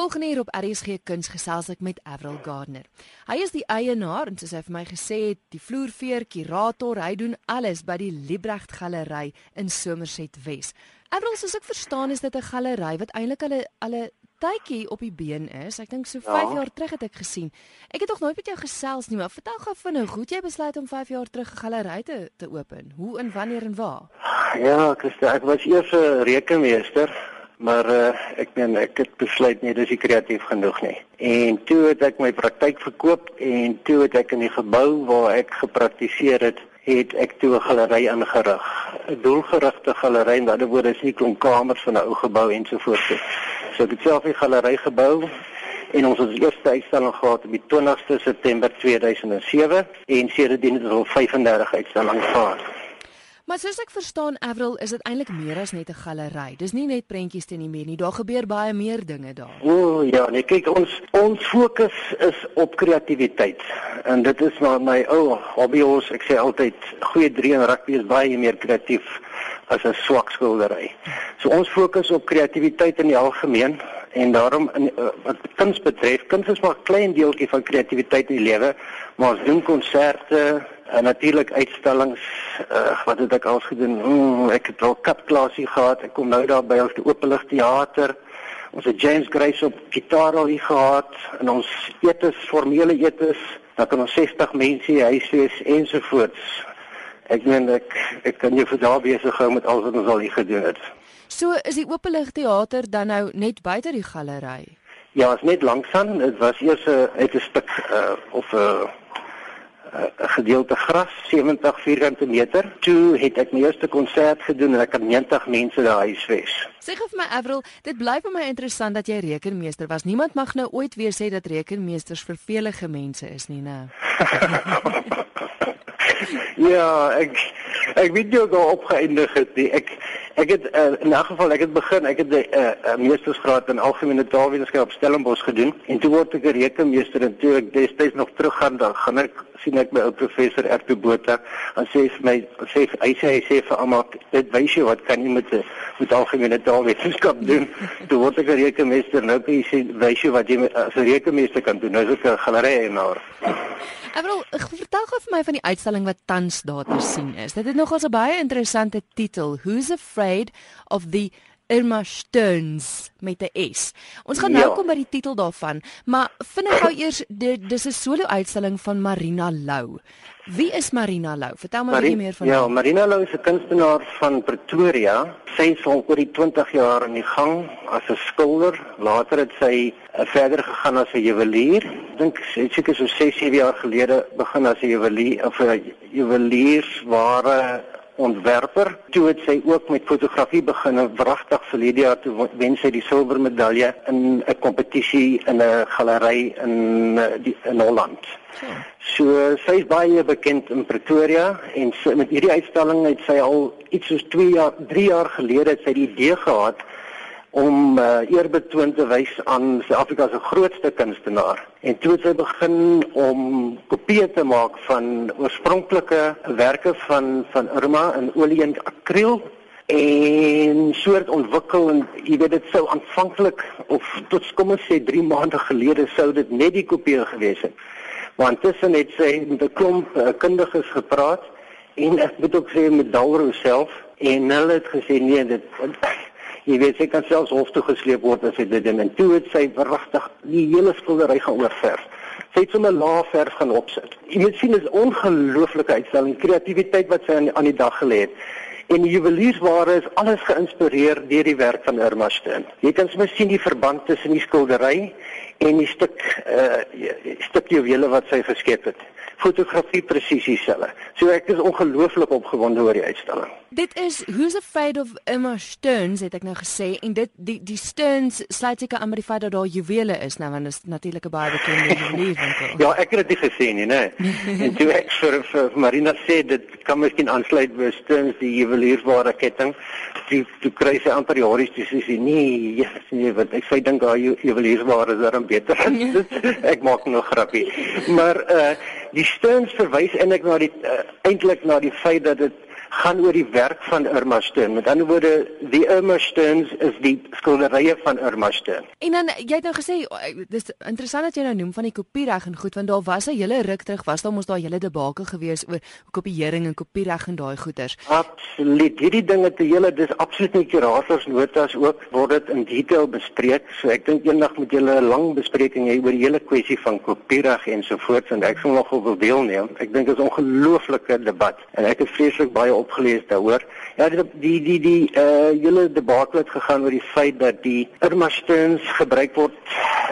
Volgende hier op RSG Kuns gesels ek met Avril Gardner. Hy is die eienaar en soos hy vir my gesê het, die vloerveer kurator, hy doen alles by die Liebrecht Galery in Somerset Wes. Avril, soos ek verstaan, is dit 'n galery wat eintlik hulle alle tydjie op die been is. Ek dink so 5 ja. jaar terug het ek gesien. Ek het nog nooit met jou gesels nie, maar vertel gou vinnig, hoe het jy besluit om 5 jaar terug 'n galery te te open? Hoe en wanneer en waar? Ja, Christa, ek was eers 'n rekenmeester maar uh, ek meen ek het besluit nie dis kreatief genoeg nie. En toe het ek my praktyk verkoop en toe het ek in die gebou waar ek gepraktiseer het, het ek toe 'n galery ingerig. 'n Doelgerigte galery, in ander woorde is nie klomp kamers van 'n ou gebou en so voort nie. So ek het self 'n galery gebou en ons het die eerste uitstalling gehad op die 20ste September 2007 en sedertdien het ons al 35 uitstallings gehad. Maar soos ek verstaan Avril, is dit eintlik meer as net 'n galery. Dis nie net prentjies teen die muur nie. Daar gebeur baie meer dinge daar. O oh, ja, nee, kyk ons ons fokus is op kreatiwiteit. En dit is maar my ou oh, hobby ons. Ek sê altyd goeie drie en rugby is baie meer kreatief as 'n swak skildery. So ons fokus op kreatiwiteit in die algemeen en daarom in uh, wat kuns betref, kuns is maar 'n klein deeltjie van kreatiwiteit in die lewe, maar ons doen konserte en natuurlik uitstallings uh, wat het ek al gedoen mm, ek het al kapklasie gehad ek kom nou daar by ons openlig teater ons het James Grace op gitaar al hier gehad en ons etes formele etes dan kan ons 60 mense huis wees ensovoorts ek meen ek ek kan jou vir daar besig hou met alles wat ons al hier gedoen het so is die openlig teater dan nou net buite die galery ja is net langsaan dit was eers 'n uit 'n stuk uh, of 'n uh, 'n gedeelte gras 70 vierkante meter. Toe het ek my eerste konsert gedoen en ek het 90 mense daar huisves. Sê vir my Avril, dit bly vir my interessant dat jy rekenmeester was. Niemand mag nou ooit weer sê dat rekenmeesters vervelige mense is nie, né? ja, ek ek weet jy daar opgeëindig het nie. Ek ek het uh, in 'n geval ek het begin, ek het 'n uh, uh, meestersgraad in algemene taalwetenskap op Stellenbosch gedoen en toe word ek 'n rekenmeester en toe ek destyds nog terug gaan dan gaan ek sien ek my ou professor Erto Botha en sê vir my sê hy sê hy sê vir almal dit wys jy wat kan jy met met algemene taalwetenskap doen. toe word ek 'n rekenmeester nou kan jy sê wys jy wat jy as 'n rekenmeester kan doen. Nou is ek 'n galery eienaar. Ek wil vertel gou vir my van die uitstalling wat tans daar te sien is. Dit het nogals 'n baie interessante titel. Who's afraid of the Irma Stearns met 'n S. Ons gaan nou ja. kom by die titel daarvan, maar vind ek gou eers dis 'n solo uitstalling van Marina Lou. Wie is Marina Lou? Vertel my Mari meer van Ja, haar. Marina Lou is 'n kunstenaar van Pretoria. Sy is al oor die 20 jaar in die gang as 'n skilder. Later het sy uh, verder gegaan as 'n juwelier. Ek dink sy het seker so 6, 7 jaar gelede begin as 'n juwelier of 'n juweliersware ontwerper. Toe het sy ook met fotografie begin en wragtig verlede jaar toe wen sy die silwermedalje in 'n kompetisie in 'n galery in eh, die in Holland. So sy is baie bekend in Pretoria en sy, met hierdie uitstalling het sy al iets soos 2 jaar 3 jaar gelede het sy die idee gehad om uh, eerbetoon te wys aan Suid-Afrika se grootste kunstenaar. En toe het sy begin om kopieë te maak van oorspronklike werke van van Irma in olie en akriel en soort ontwikkel en jy weet dit sou aanvanklik of tot kom ons sê 3 maande gelede sou dit net die kopieë gewees het. Want tussen het sy met 'n klomp uh, kundiges gepraat en ek moet ook sê met Dalrou self en hulle het gesê nee dit Jy weet sy kan selfs hof toe gesleep word as sy dit doen en toe het sy verrigtig die hele skildery gaan oorverf. Sy het sommer laag verf gaan opsit. Jy moet sien dis ongelooflike uitstalling kreatiwiteit wat sy aan aan die dag gelê het. En die juweliersware is alles geïnspireer deur die werk van Irma Steen. Jy kan sommer sien die verband tussen die skildery en die stuk uh stuk juwele wat sy geskep het fotografie presies dieselfde. So ek is ongelooflik opgewonde oor die uitstalling. Dit is Who's Afraid of Emma Stearns het ek nou gesê en dit die die Stearns sluit seker aan by die feit dat daar juwele is nou want dit is natuurlik 'n baie bekende juwelierwinkel. ja, ek het dit gesien, nie, né? en toe ek vir, vir Marina sê dit kan miskien aansluit by Stearns die juweliersware ketting. Toe toe kry sy amper die horries toe sê nee, ja, nee, wat ek sê dink haar juweliersware is dan beter. ek maak nog grappie. Maar uh die Stearns verwys eintlik na die uh, eintlik na die feit dat dit gaan oor die werk van Irma Steen. Met ander woorde, die Irma Steens is die skilderye van Irma Steen. En dan jy het nou gesê dis interessant dat jy nou noem van die kopiereg en goed want daar was 'n hele ruk terug was daar mos daar hele debakel gewees oor kopiering en kopiereg en daai goeters. Absoluut. Hierdie dinge te hele dis absoluut nie kurators notas ook word dit in detail bespreek. So ek dink eendag moet julle 'n lang bespreking hê oor die hele kwessie van kopiereg en so voort en ek sal nog wil deelneem. Ek dink dit is 'n ongelooflike debat en ek het vreeslik baie opgelees daaroor. Ja, die die die die uh hele debat het gegaan oor die feit dat die Irma Stearns gebruik word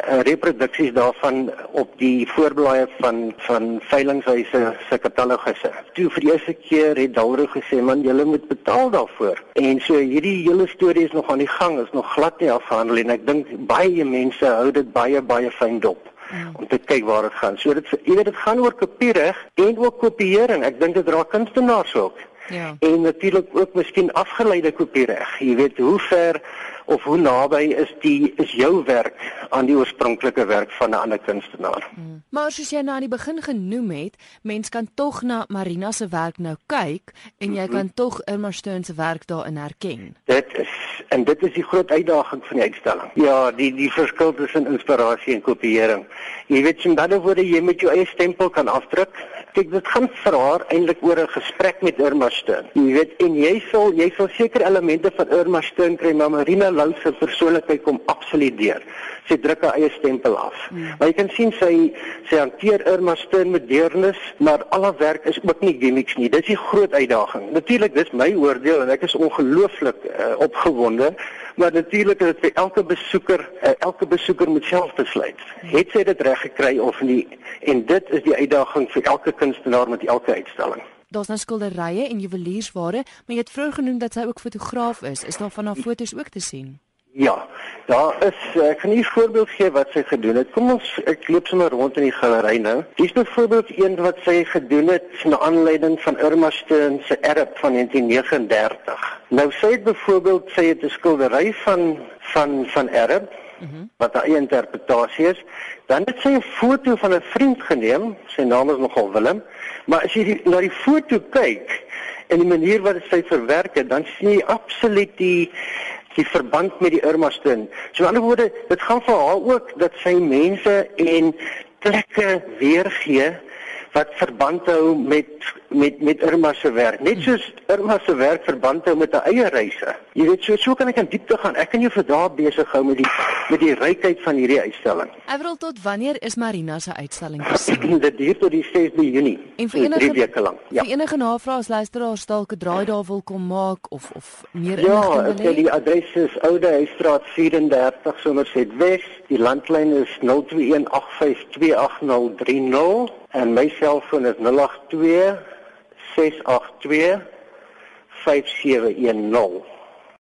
uh, reproduksies daarvan op die voorblaaie van van veilinghuise se katalogusse. Toe vir die eerste keer het Dalro gesê man, julle moet betaal daarvoor. En so hierdie hele storie is nog aan die gang, is nog glad nie afgehandel en ek dink baie mense hou dit baie baie fyn dop mm. om te kyk waar dit gaan. So dit jy weet dit gaan oor kopiereg en ook kopieering. Ek dink dit raak kunstenaars ook. Ja. En natuurlik ook miskien afgeleide kopiereg. Jy weet hoe ver of hoe naby is die is jou werk aan die oorspronklike werk van 'n ander kunstenaar. Hmm. Maar soos jy nou aan die begin genoem het, mens kan tog na Marina se werk nou kyk en jy kan tog Irma Steyn se werk daarin herken. Dit is en dit is die groot uitdaging van die uitstalling. Ja, die die verskil tussen inspirasie en kopieering. Jy weet jy dan word jy met jou eie stempel kan afdruk. Kyk, dit gaan vir haar eintlik oor 'n gesprek met Irma Steyn. Jy weet en jy sal jy sal seker elemente van Irma Steyn kry, maar Marina Lou se persoonlikheid kom absoluut deur. Sy druk haar eie stempel af. Mm. Maar jy kan sien sy sy hanteer Irma Steen met deernis, maar al haar werk is ook nie gimmicks nie. Dit is die groot uitdaging. Natuurlik, dis my oordeel en ek is ongelooflik uh, opgewonde, maar natuurlik is dit vir elke besoeker, uh, elke besoeker moet self besluit. Het sy dit reg gekry of nie? En dit is die uitdaging vir elke kunstenaar met elke uitstalling. Daar's nou skilderye en juweliersware, maar jy het vroeër genoem dat sy ook fotograaf is. Is daar van haar fotos ook te sien? Ja, daar is ek kan nie voorbeeld gee wat sy gedoen het. Kom ons ek loop sommer rond in die galery nou. Hier's byvoorbeeld een wat sy gedoen het na aanleiding van Irma Steen se erf van 1939. Nou sy het byvoorbeeld sy het 'n skildery van van van erf Mm -hmm. wat 'n interpretasie is. Dan het sy 'n foto van 'n vriend geneem, sy naam is nogal Willem, maar as jy die, na die foto kyk en die manier wat sy verwerk het, dan sien jy absoluut die die verband met die Irma Steen. So die ander woorde, dit gaan vir haar ook dat sy mense en plekke weergee wat verband hou met met met Irma se werk. Net soos Irma se werk verband hou met haar eie reise. Jy weet so so kan ek in diepte gaan. Ek kan jou vir dae besig hou met die met die rykheid van hierdie uitstalling. Avril tot wanneer is Marina se uitstalling gesien? Dit duur tot die 6de Junie. En vir enige weke lank. Ja. Vir enige navrae as luisteraars dalk 'n draai daar wil kom maak of of meer ja, inligting wil hê. Ja, die adres is Oude Huisstraat 34 Somerset Wes. Die landlyn is 0218528030 en my selfoon is 082 682 5710